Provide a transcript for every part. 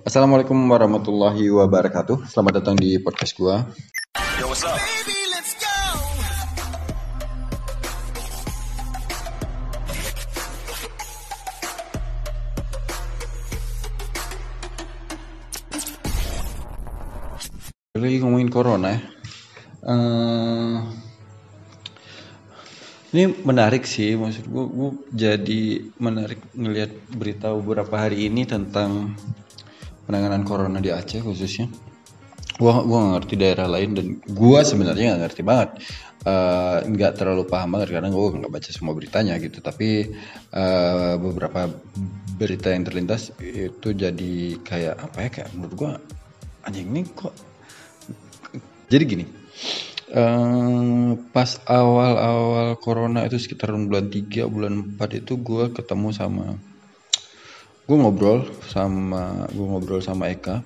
Assalamualaikum warahmatullahi wabarakatuh. Selamat datang di podcast gua. Yo, what's up? Lagi ngomongin corona ya. Eh, ini menarik sih, maksud gua, gua jadi menarik ngelihat berita beberapa hari ini tentang penanganan corona di Aceh khususnya. Gua gua nggak ngerti daerah lain dan gua sebenarnya nggak ngerti banget. Eh, nggak terlalu paham banget karena gua nggak baca semua beritanya gitu. Tapi eh, beberapa berita yang terlintas itu jadi kayak apa ya kayak menurut gua anjing ini kok jadi gini, eh, pas awal-awal corona itu sekitar bulan 3, bulan 4 itu gue ketemu sama, gue ngobrol sama, gue ngobrol sama Eka,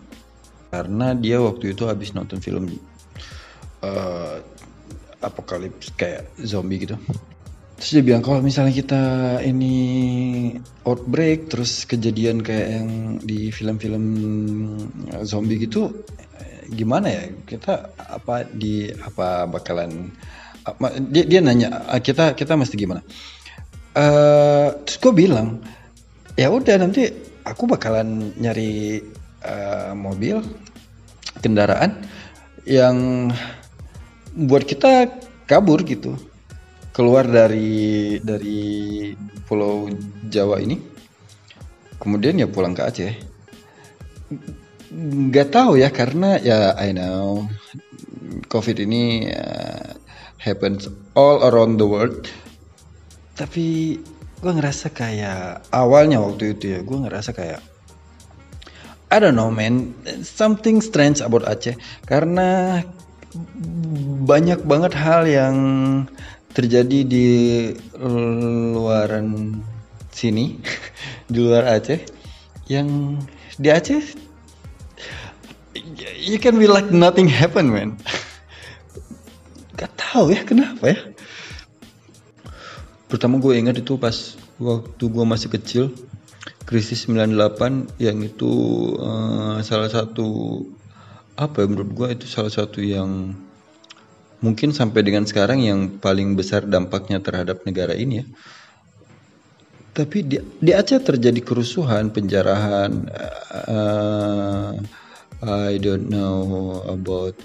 karena dia waktu itu habis nonton film eh, apokalips kayak zombie gitu. Terus dia bilang kalau misalnya kita ini outbreak terus kejadian kayak yang di film-film zombie gitu eh, gimana ya? Kita apa di apa bakalan dia dia nanya "Ah, kita kita mesti gimana? Eh terus gue bilang ya udah nanti aku bakalan nyari eh, mobil kendaraan yang buat kita kabur gitu. Keluar dari dari pulau Jawa ini. Kemudian ya pulang ke Aceh. Nggak tahu ya karena ya I know COVID ini uh, happens all around the world. Tapi gue ngerasa kayak awalnya waktu itu ya gue ngerasa kayak I don't know man. Something strange about Aceh. Karena banyak banget hal yang terjadi di luaran sini di luar Aceh yang di Aceh you can be like nothing happen man. Gak tahu ya kenapa ya pertama gue ingat itu pas waktu gue masih kecil krisis 98 yang itu eh, salah satu apa ya menurut gue itu salah satu yang mungkin sampai dengan sekarang yang paling besar dampaknya terhadap negara ini ya tapi di, di Aceh terjadi kerusuhan, penjarahan. uh, I don't know about.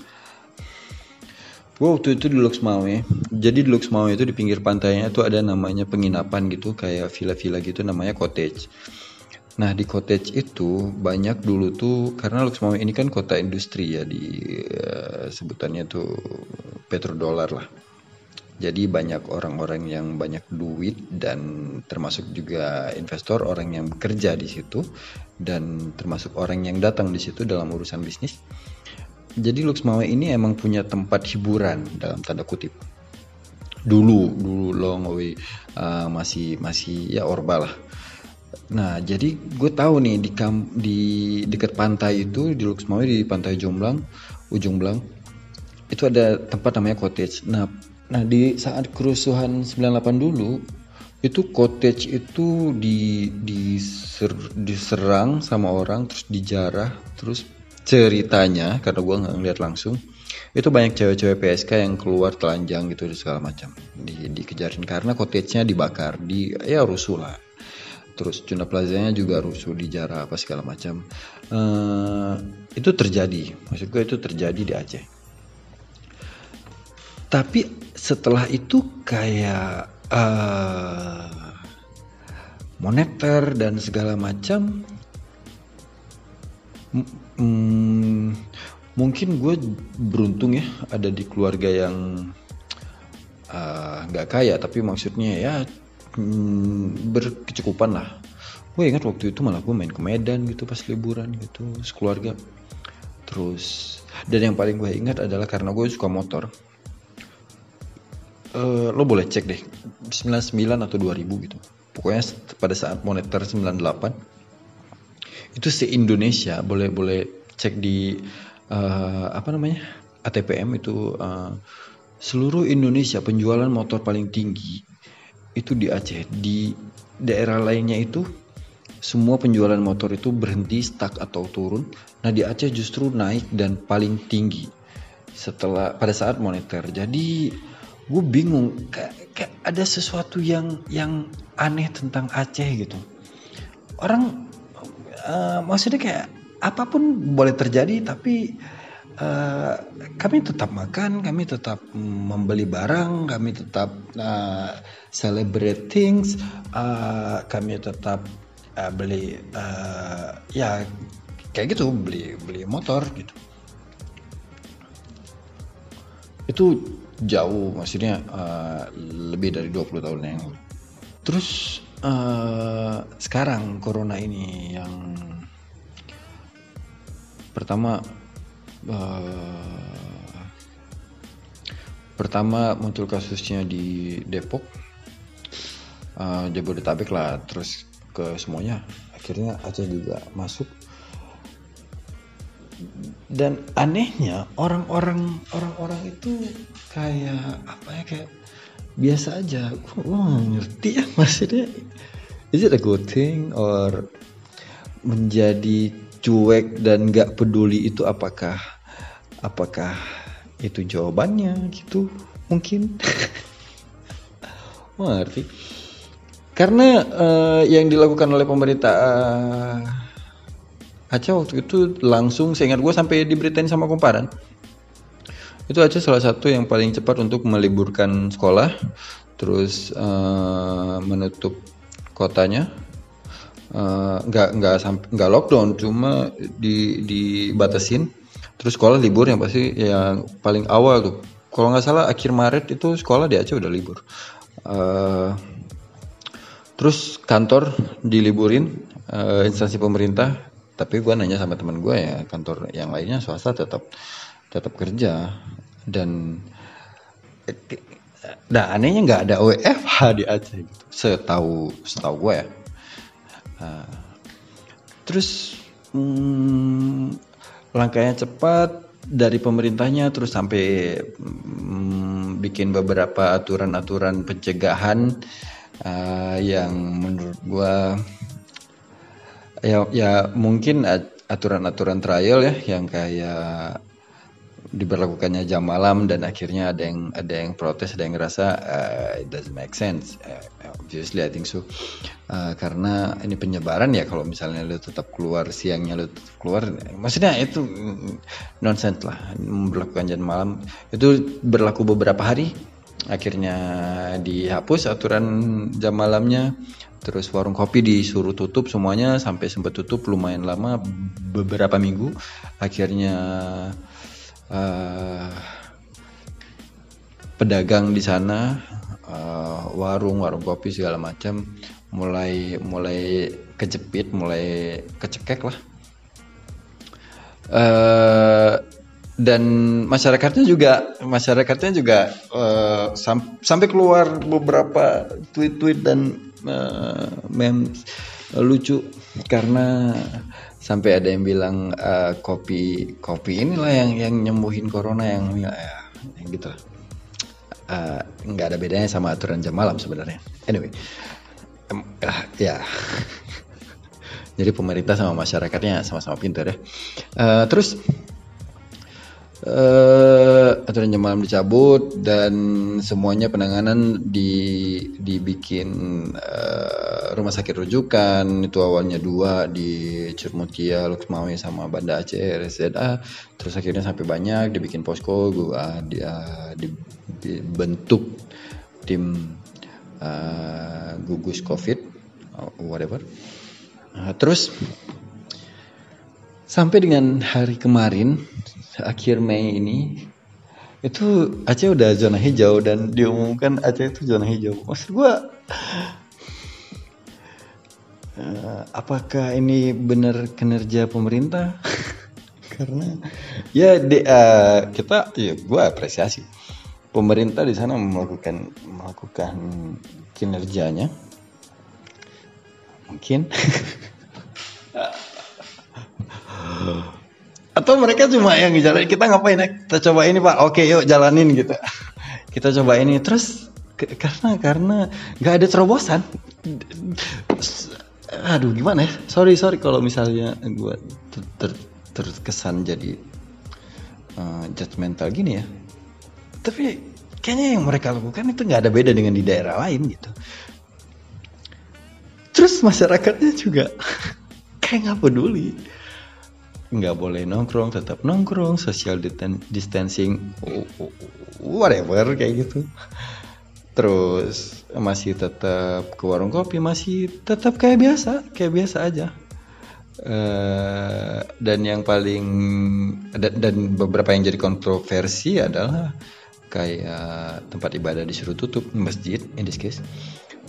Gue waktu itu di Luxmawe. Jadi di Luxmawe itu di pinggir pantainya itu ada namanya penginapan gitu, kayak villa-villa gitu, namanya cottage. Nah di cottage itu banyak dulu tuh karena Luxmawe ini kan kota industri ya di eh, sebutannya tuh petrodolar lah. Jadi banyak orang-orang yang banyak duit dan termasuk juga investor orang yang bekerja di situ dan termasuk orang yang datang di situ dalam urusan bisnis. Jadi Luxmawe ini emang punya tempat hiburan dalam tanda kutip. Dulu, dulu long way uh, masih masih ya orba lah. Nah, jadi gue tahu nih di kam di dekat pantai itu di Luxmawe di pantai Jomblang, ujung Blang itu ada tempat namanya cottage. Nah, nah di saat kerusuhan 98 dulu itu cottage itu di diser- diserang sama orang terus dijarah terus ceritanya karena gua nggak ngeliat langsung itu banyak cewek-cewek PSK yang keluar telanjang gitu segala macam. Di dikejarin karena cottage-nya dibakar di ya rusuh lah. Terus Juna Plaza-nya juga rusuh dijarah apa segala macam. Eh, itu terjadi. Maksud gue itu terjadi di Aceh. Tapi setelah itu kayak eh, moneter dan segala macam m- mm, mungkin gue beruntung ya ada di keluarga yang eh, nggak kaya tapi maksudnya ya mm, berkecukupan lah. Gue ingat waktu itu malah gue main ke Medan gitu pas liburan gitu sekeluarga. Terus dan yang paling gue ingat adalah karena gue suka motor. Eh, lo boleh cek deh 99 atau 2000 gitu. Pokoknya pada saat moneter 98 itu se Indonesia boleh boleh cek di eh, apa namanya ATPM itu eh, seluruh Indonesia penjualan motor paling tinggi itu di Aceh di daerah lainnya itu semua penjualan motor itu berhenti stuck atau turun. Nah di Aceh justru naik dan paling tinggi setelah pada saat moneter. Jadi gue bingung kayak, kayak ada sesuatu yang yang aneh tentang Aceh gitu. Orang uh, maksudnya kayak apa pun boleh terjadi tapi uh, kami tetap makan, kami tetap membeli barang, kami tetap uh, celebrate things, uh, kami tetap uh, beli uh, ya kayak gitu beli beli motor gitu. Itu jauh maksudnya uh, lebih dari 20 tahun yang lalu. Terus uh, sekarang corona ini yang pertama uh, pertama muncul kasusnya di Depok. Uh, Jabodetabek lah terus ke semuanya. Akhirnya Aceh juga masuk. Dan anehnya orang-orang orang-orang itu kayak apa ya kayak biasa aja. Gue ngerti ya maksudnya? Is it a good thing or menjadi cuek dan gak peduli itu apakah apakah itu jawabannya gitu? Mungkin. Ngerti. Karena uh, yang dilakukan oleh pemerintah uh, Aceh waktu itu langsung seingat gue sampai diberitain sama kumparan itu Aceh salah satu yang paling cepat untuk meliburkan sekolah. Terus uh, menutup kotanya. Uh, nggak nggak sampai nggak lockdown cuma di dibatasin. Terus sekolah libur yang pasti yang paling awal tuh. Kalau nggak salah akhir Maret itu sekolah di Aceh udah libur. Uh, terus kantor diliburin uh, instansi pemerintah. Tapi gue nanya sama teman gue ya kantor yang lainnya swasta tetap tetap kerja dan nah anehnya nggak ada WFH di Aceh gitu. Setahu setahu gue ya. Uh, terus hmm, langkahnya cepat dari pemerintahnya terus sampai hmm, bikin beberapa aturan-aturan pencegahan uh, yang menurut gua ya ya mungkin aturan-aturan trial ya yang kayak diberlakukannya jam malam dan akhirnya ada yang ada yang protes ada yang ngerasa uh, it doesn't make sense. Uh, obviously I think so. Uh, karena ini penyebaran ya kalau misalnya lo tetap keluar siangnya lo tetap keluar maksudnya itu nonsense lah memperlakukan jam malam. Itu berlaku beberapa hari akhirnya dihapus aturan jam malamnya terus warung kopi disuruh tutup semuanya sampai sempat tutup lumayan lama beberapa minggu. Akhirnya uh, pedagang di sana uh, warung warung kopi segala macam mulai mulai kejepit mulai kecekek lah. Uh, dan masyarakatnya juga masyarakatnya juga uh, sam sampai keluar beberapa tweet-tweet dan uh, uh, lucu. Karena sampai ada yang bilang uh, kopi kopi inilah yang yang nyembuhin corona yang ya, yang gitu nggak uh, ada bedanya sama aturan jam malam sebenarnya. Anyway um, uh, ya. Jadi pemerintah sama masyarakatnya sama-sama pintar ya. Uh, terus uh, aturan jam malam dicabut dan semuanya penanganan di dibikin uh, rumah sakit rujukan. Itu awalnya dua di Curmutia, Luxmawi sama Banda Aceh RSZA terus akhirnya sampai banyak dibikin posko gua dia dibentuk tim uh, gugus covid whatever. Uh, terus sampai dengan hari kemarin akhir Mei ini itu Aceh udah zona hijau dan diumumkan Aceh itu zona hijau. Maksud gua uh, apakah ini benar kinerja pemerintah? Karena ya de, uh, kita ya gua apresiasi pemerintah di sana melakukan melakukan kinerjanya mungkin atau mereka cuma yang jalan kita ngapain ya? kita coba ini pak. Oke yuk jalanin gitu. Kita coba ini terus ke, karena karena nggak ada terobosan. Aduh gimana ya? Sorry sorry kalau misalnya gue ter, ter, terkesan jadi uh, judgmental gini ya. Tapi kayaknya yang mereka lakukan itu nggak ada beda dengan di daerah lain gitu. Terus masyarakatnya juga kayak nggak peduli nggak boleh nongkrong tetap nongkrong social distancing whatever kayak gitu. Terus masih tetap ke warung kopi masih tetap kayak biasa kayak biasa aja. Uh, dan yang paling dan, dan beberapa yang jadi kontroversi adalah kayak tempat ibadah disuruh tutup masjid in this case.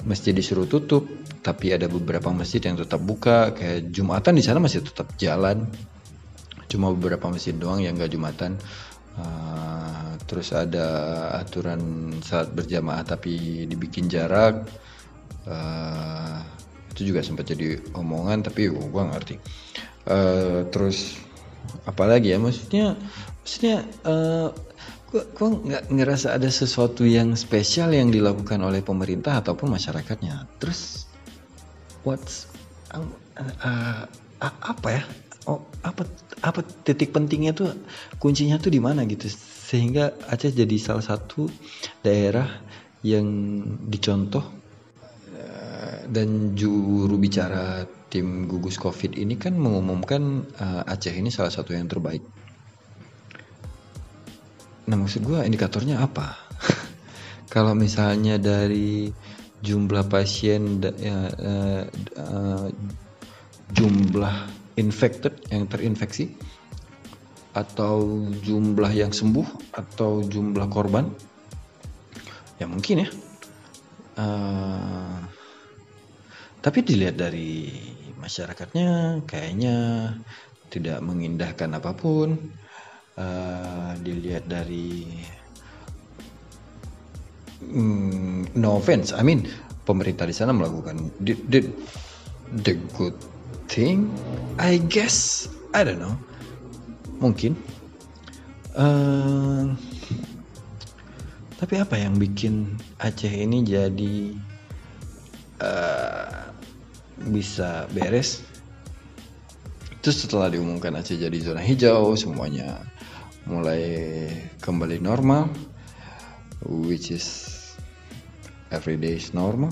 Masjid disuruh tutup tapi ada beberapa masjid yang tetap buka kayak jumatan di sana masih tetap jalan cuma beberapa masjid doang yang gak jumatan. Uh, terus ada aturan saat berjamaah tapi dibikin jarak. Uh, itu juga sempat jadi omongan tapi oh, gue ngerti. Uh, terus apalagi ya? Maksudnya maksudnya uh, gue nggak ngerasa ada sesuatu yang spesial yang dilakukan oleh pemerintah ataupun masyarakatnya. Terus what's uh, uh, apa ya oh apa apa titik pentingnya tuh kuncinya tuh di mana gitu sehingga Aceh jadi salah satu daerah yang dicontoh eh, dan juru bicara tim gugus covid ini kan mengumumkan uh, Aceh ini salah satu yang terbaik. Nah maksud gue indikatornya apa? Kalau misalnya dari jumlah pasien, uh, uh, uh, jumlah infected yang terinfeksi atau jumlah yang sembuh atau jumlah korban? Ya mungkin ya. Uh, tapi dilihat dari masyarakatnya kayaknya tidak mengindahkan apa pun. Uh, dilihat dari mm, no offense I mean pemerintah di sana melakukan the, the, the good thing I guess I don't know. Mungkin. Uh, tapi apa yang bikin Aceh ini jadi uh, bisa beres? Itu setelah diumumkan Aceh jadi zona hijau semuanya mulai kembali normal which is everyday is normal.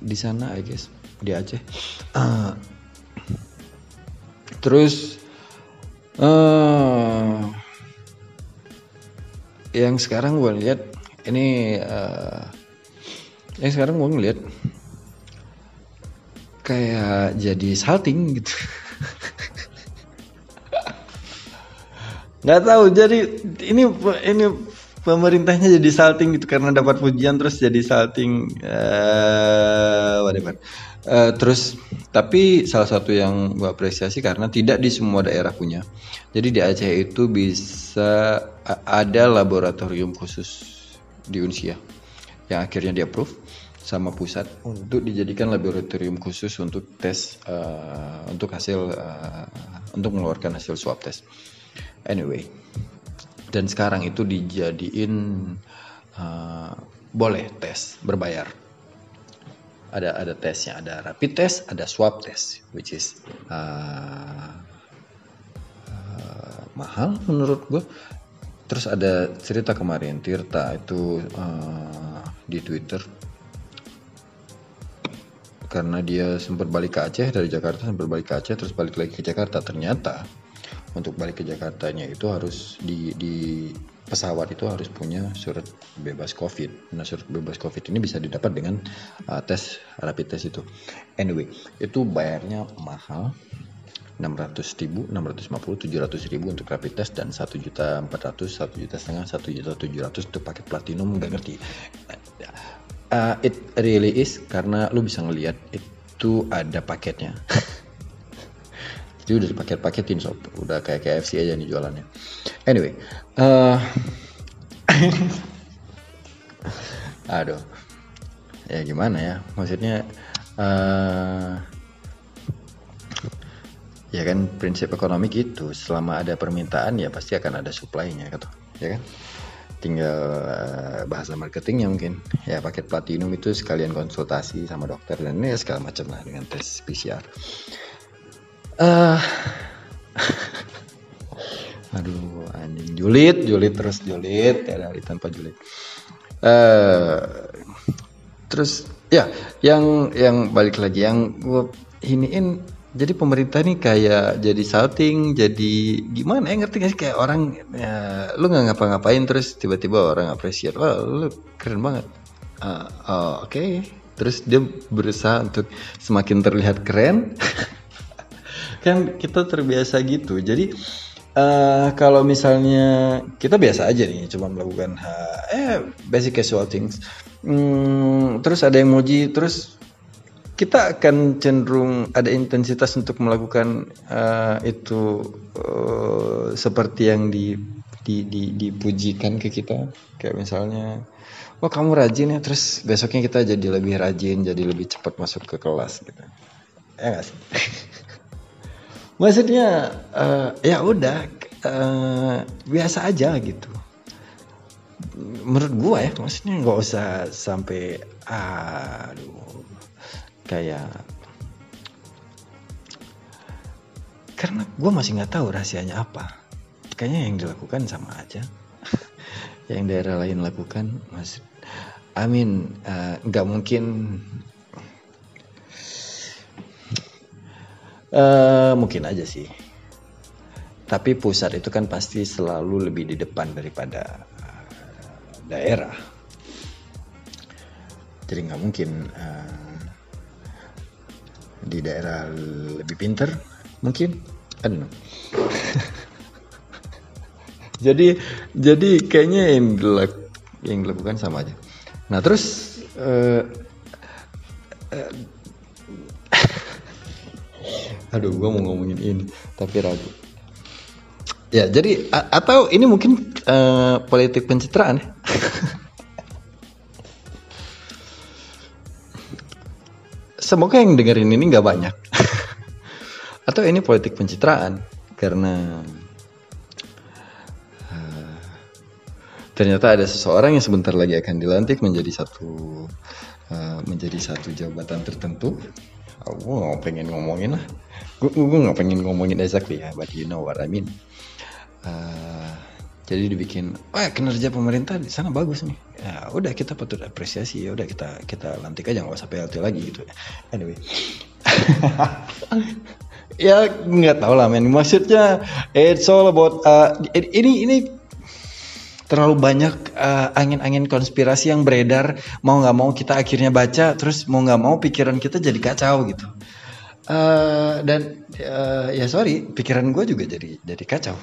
Di sana I guess di Aceh. Uh, terus uh, yang sekarang gue lihat ini uh, yang sekarang gue ngeliat kayak jadi salting gitu. Nggak tahu jadi ini ini pemerintahnya jadi salting gitu karena dapat pujian terus jadi salting uh, whatever Uh, terus tapi salah satu yang gue apresiasi karena tidak di semua daerah punya. Jadi di Aceh itu bisa ada laboratorium khusus di Unsia yang akhirnya di approve sama pusat untuk dijadikan laboratorium khusus untuk tes uh, untuk hasil uh, untuk mengeluarkan hasil swab test. Anyway, dan sekarang itu dijadiin uh, boleh tes berbayar ada ada tesnya ada rapid test ada swab test which is uh, uh, mahal menurut gue terus ada cerita kemarin Tirta itu uh, di Twitter. Karena dia sempat balik ke Aceh dari Jakarta sempat balik ke Aceh terus balik lagi ke Jakarta. Ternyata untuk balik ke Jakartanya itu harus di di pesawat itu harus punya surat bebas COVID. Nah, surat bebas COVID ini bisa didapat dengan uh, tes rapid test itu. Anyway, itu bayarnya mahal. 600 ribu, 650, 700 ribu untuk rapid test dan 1 juta 400, 1 juta setengah, 1 juta 700 itu paket platinum nggak ngerti. Uh, it really is karena lu bisa ngelihat itu ada paketnya. Jadi udah dipaket-paketin sob, udah kayak KFC aja nih jualannya. Anyway, uh, aduh, ya gimana ya? Maksudnya, uh, ya kan prinsip ekonomi gitu. Selama ada permintaan ya pasti akan ada supply-nya gitu, ya kan? tinggal uh, bahasa marketingnya mungkin ya paket platinum itu sekalian konsultasi sama dokter dan ya segala macam lah dengan tes PCR uh, aduh anjing. Julid julid terus julid ya dari tanpa julid uh, terus ya yang yang balik lagi yang gue iniin jadi pemerintah nih kayak jadi salting jadi gimana ya ngerti gak sih? Kayak orang ya, lu nggak ngapa-ngapain terus tiba-tiba orang apresiat wah lu keren banget. Uh, oh, oke. Okay. terus dia berusaha untuk semakin terlihat keren kan kita terbiasa gitu. Jadi uh, kalau misalnya kita biasa aja nih cuma melakukan uh, eh basic casual things. Hmm, terus ada muji terus kita akan cenderung ada intensitas untuk melakukan uh, itu uh, seperti yang di, di, di, dipujikan ke kita. Kayak misalnya wah kamu rajin ya terus besoknya kita jadi lebih rajin jadi lebih cepat masuk ke kelas gitu. Ya gak sih maksudnya uh, ya udah uh, biasa aja gitu. Menurut gua ya maksudnya nggak usah sampai aduh kayak karena gue masih nggak tahu rahasianya apa. Kayaknya yang dilakukan sama aja. Yang daerah lain lakukan mas amin eh, nggak uh, mungkin uh, mungkin aja sih. Tapi pusat itu kan pasti selalu lebih di depan daripada uh, daerah. Jadi nggak mungkin uh, di daerah lebih pinter mungkin know. jadi jadi kayaknya yang dilak, yang dilakukan sama aja. Nah terus uh, aduh gue mau ngomongin ini tapi ragu. Ya jadi atau ini mungkin uh, politik pencitraan ya? Semoga yang dengerin ini nggak banyak. Atau ini politik pencitraan karena uh, ternyata ada seseorang yang sebentar lagi akan dilantik menjadi satu uh, menjadi satu jabatan tertentu oh, gue nggak pengen ngomongin lah. Gue gue nggak pengen ngomongin exactly ya but you know what I mean. Uh, jadi dibikin oh ya kinerja pemerintah di sana bagus nih. Ya udah kita patut apresiasi ya udah kita kita lantik aja nggak usah PLT lagi gitu. Anyway. Ya nggak tahu lah men. Maksudnya it's all about uh, ini ini terlalu banyak uh, angin-angin konspirasi yang beredar mau nggak mau kita akhirnya baca terus mau nggak mau pikiran kita jadi kacau gitu. Uh, dan uh, ya sorry pikiran gue juga jadi jadi kacau.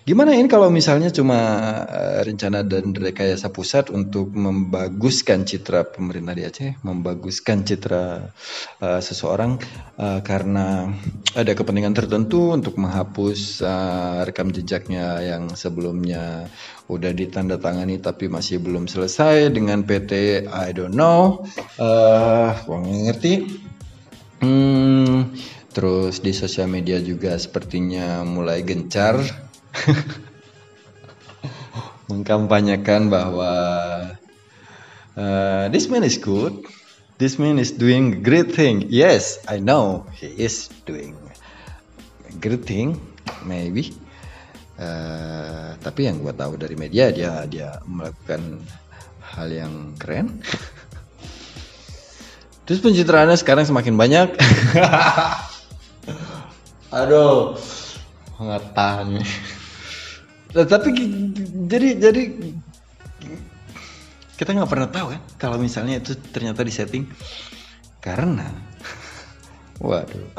Gimana ini kalau misalnya cuma uh, rencana dan rekayasa pusat untuk membaguskan citra pemerintah di Aceh, membaguskan citra uh, seseorang uh, karena ada kepentingan tertentu untuk menghapus uh, rekam jejaknya yang sebelumnya udah ditandatangani tapi masih belum selesai dengan PT I don't know, uh, ngerti. Hmm, terus di sosial media juga sepertinya mulai gencar mengkampanyekan bahwa uh, this man is good, this man is doing great thing. Yes, I know he is doing great thing, maybe. Uh, tapi yang gue tahu dari media dia dia melakukan hal yang keren. Terus pencitraannya sekarang semakin banyak. Aduh, nggak tahan nih. Nah, tapi jadi jadi kita nggak pernah tahu kan kalau misalnya itu ternyata di setting karena waduh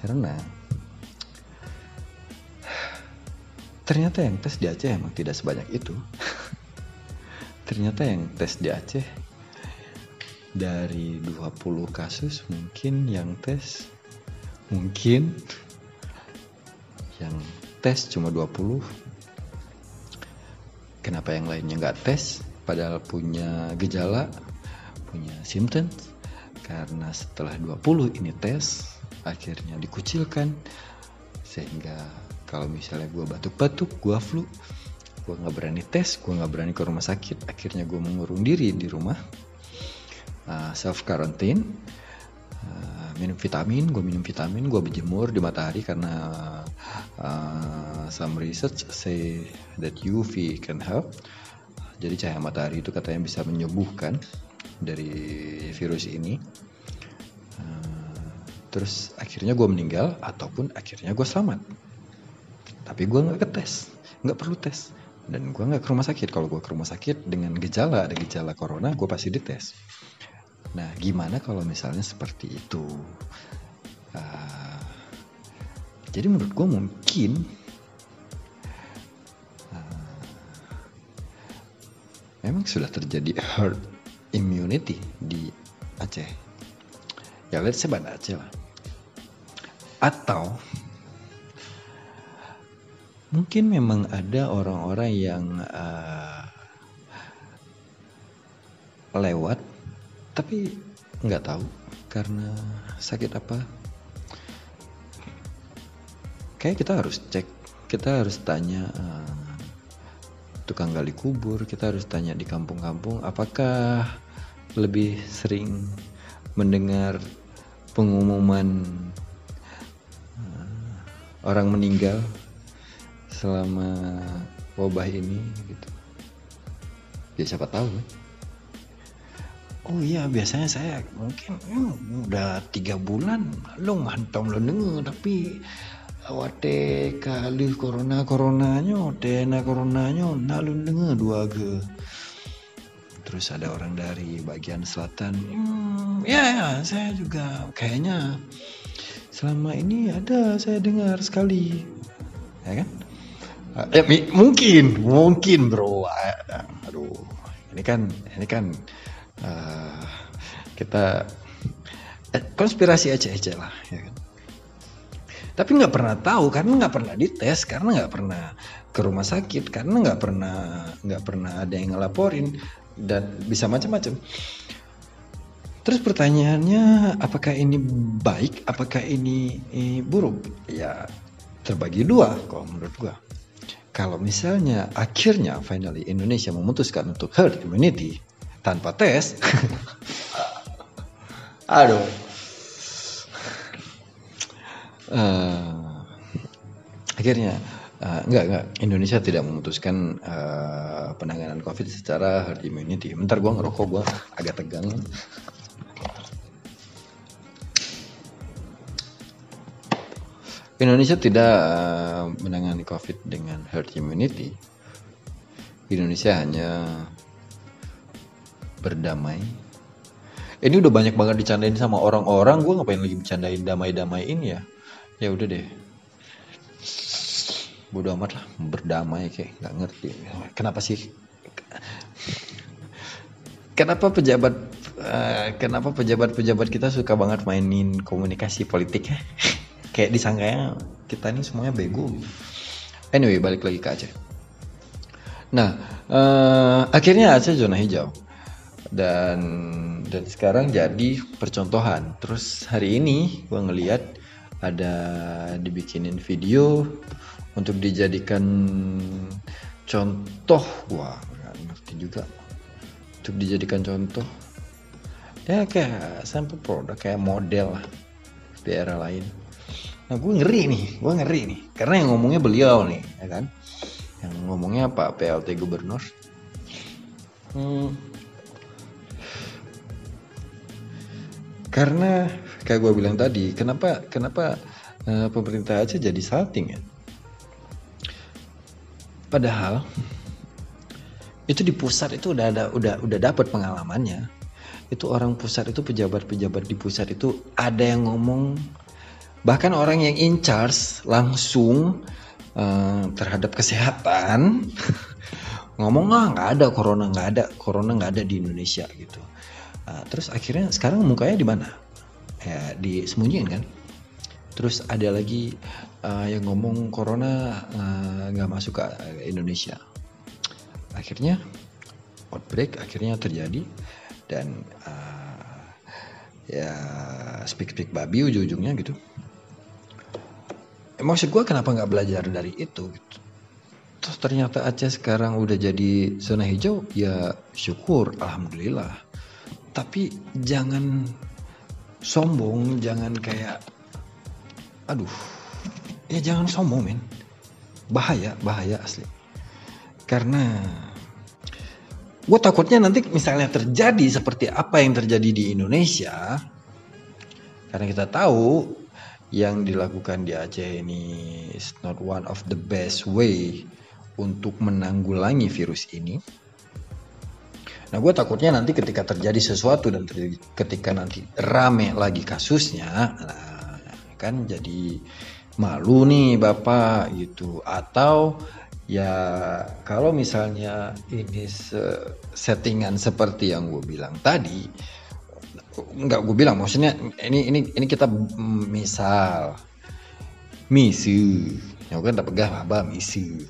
karena ternyata yang tes di Aceh emang tidak sebanyak itu. Ternyata yang tes di Aceh dari 20 kasus mungkin yang tes mungkin yang tes cuma 20 kenapa yang lainnya nggak tes? Padahal punya gejala punya symptoms. Karena setelah 20 ini tes akhirnya dikucilkan sehingga kalau misalnya gue batuk-batuk gue flu gue nggak berani tes gue nggak berani ke rumah sakit akhirnya gue mengurung diri di rumah. Uh, self quarantine uh, minum vitamin gue minum vitamin gue berjemur di matahari karena uh, some research say that UV can help. Jadi cahaya matahari itu katanya bisa menyembuhkan dari virus ini. Terus akhirnya gue meninggal ataupun akhirnya gue selamat tapi gue nggak tes nggak perlu tes. Dan gue nggak ke rumah sakit. Kalau gue ke rumah sakit dengan gejala ada gejala corona gue pasti dites. Nah gimana kalau misalnya seperti itu? Uh, jadi menurut gue mungkin uh, memang sudah terjadi herd immunity di Aceh. Ya let's say Aceh lah. Atau mungkin memang ada orang-orang yang uh, lewat tapi nggak tahu karena sakit apa. Kayak kita harus cek kita harus tanya uh, tukang gali kubur kita harus tanya di kampung-kampung apakah lebih sering mendengar pengumuman uh, orang meninggal selama wabah ini gitu. Ya siapa tahu kan? Oh iya biasanya saya mungkin hmm, udah tiga bulan lo mantong lo denger tapi awate kali corona coronanya tena coronanya nalu denger dua ge. Terus ada orang dari bagian selatan hmm, ya ya saya juga kayaknya selama ini ada saya dengar sekali. Ya kan Ya, mungkin, mungkin bro. Aduh, ini kan, ini kan uh, kita eh, konspirasi aja aja lah, ya kan. Tapi nggak pernah tahu karena nggak pernah dites, karena nggak pernah ke rumah sakit, karena nggak pernah nggak pernah ada yang ngelaporin dan bisa macam-macam. Terus pertanyaannya, apakah ini baik? Apakah ini, ini buruk? Ya terbagi dua, kalau menurut gua kalau misalnya akhirnya finally Indonesia memutuskan untuk herd immunity tanpa tes, aduh, uh, akhirnya uh, enggak enggak Indonesia tidak memutuskan uh, penanganan COVID secara herd immunity. Bentar gue ngerokok gue agak tegang. Indonesia tidak uh, menangani COVID dengan herd immunity. Indonesia hanya berdamai. Ini udah banyak banget dicandain sama orang-orang. Gue ngapain lagi bercandain damai-damai ini ya? Ya udah deh. Bodoh amat lah, berdamai kayak nggak ngerti. Kenapa sih? Kenapa pejabat uh, kenapa pejabat-pejabat kita suka banget mainin komunikasi politik ya? Kayak disangkanya kita ini semuanya bego. Anyway balik lagi ke Aceh. Nah uh, akhirnya Aceh zona hijau. Dan dan sekarang jadi percontohan. Terus hari ini gue ngeliat ada dibikinin video untuk dijadikan contoh. Gua nggak ngerti juga. Untuk dijadikan contoh. Ya kayak sampel produk kayak model lah di era lain Nah gue ngeri nih, gue ngeri nih. Karena yang ngomongnya beliau nih, ya kan? Yang ngomongnya Pak PLT Gubernur. Hmm. Karena kayak gue bilang tadi, kenapa kenapa uh, pemerintah aja jadi salting ya? Padahal itu di pusat itu udah ada udah udah dapat pengalamannya. Itu orang pusat itu pejabat-pejabat di pusat itu ada yang ngomong bahkan orang yang in charge langsung uh, terhadap kesehatan ngomong ah nggak ada corona nggak ada corona nggak ada di Indonesia gitu. Uh, terus akhirnya sekarang mukanya di mana? Ya disembunyiin kan? Terus ada lagi uh, yang ngomong corona nggak uh, masuk ke Indonesia. Akhirnya outbreak akhirnya terjadi dan uh, ya speak speak babi ujung-ujungnya gitu maksud gue kenapa nggak belajar dari itu gitu Terus ternyata Aceh sekarang udah jadi zona hijau, ya syukur, alhamdulillah. Tapi jangan sombong, jangan kayak, aduh, ya jangan sombong men, bahaya, bahaya asli. Karena gue takutnya nanti misalnya terjadi seperti apa yang terjadi di Indonesia, karena kita tahu yang dilakukan di Aceh ini is not one of the best way untuk menanggulangi virus ini. Nah, gue takutnya nanti ketika terjadi sesuatu dan terjadi, ketika nanti rame lagi kasusnya, nah, kan jadi malu nih bapak gitu. Atau ya kalau misalnya ini settingan seperti yang gue bilang tadi, nggak gue bilang maksudnya ini ini ini kita misal. Misi ya kan tak pegah apa misi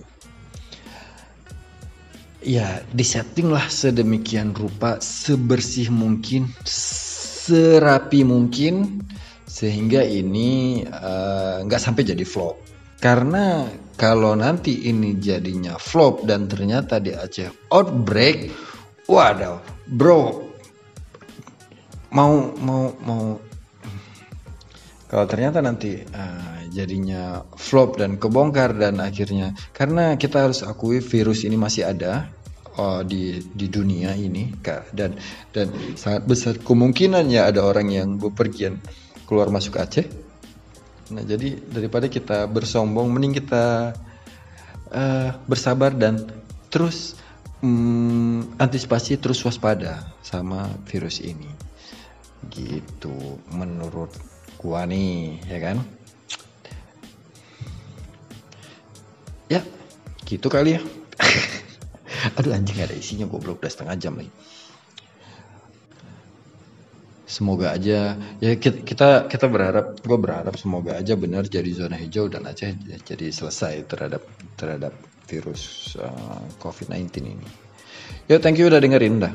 ya disetting lah sedemikian rupa sebersih mungkin serapi mungkin sehingga ini eh, nggak uh, sampai jadi flop. Karena kalau nanti ini jadinya flop dan ternyata di Aceh outbreak waduh bro mau mau mau. Kalau ternyata nanti uh, jadinya flop dan kebongkar dan akhirnya karena kita harus akui virus ini masih ada uh, di di dunia ini dan dan sangat besar kemungkinannya ada orang yang bepergian keluar masuk Aceh. Nah jadi daripada kita bersombong, mending kita uh, bersabar dan terus um, antisipasi terus waspada sama virus ini gitu menurut gua nih ya kan ya gitu kali ya aduh anjing ada isinya goblok udah setengah jam lagi semoga aja ya kita kita berharap gue berharap semoga aja benar jadi zona hijau dan Aceh jadi selesai terhadap terhadap virus uh, COVID-19 ini. Ya thank you udah dengerin dah.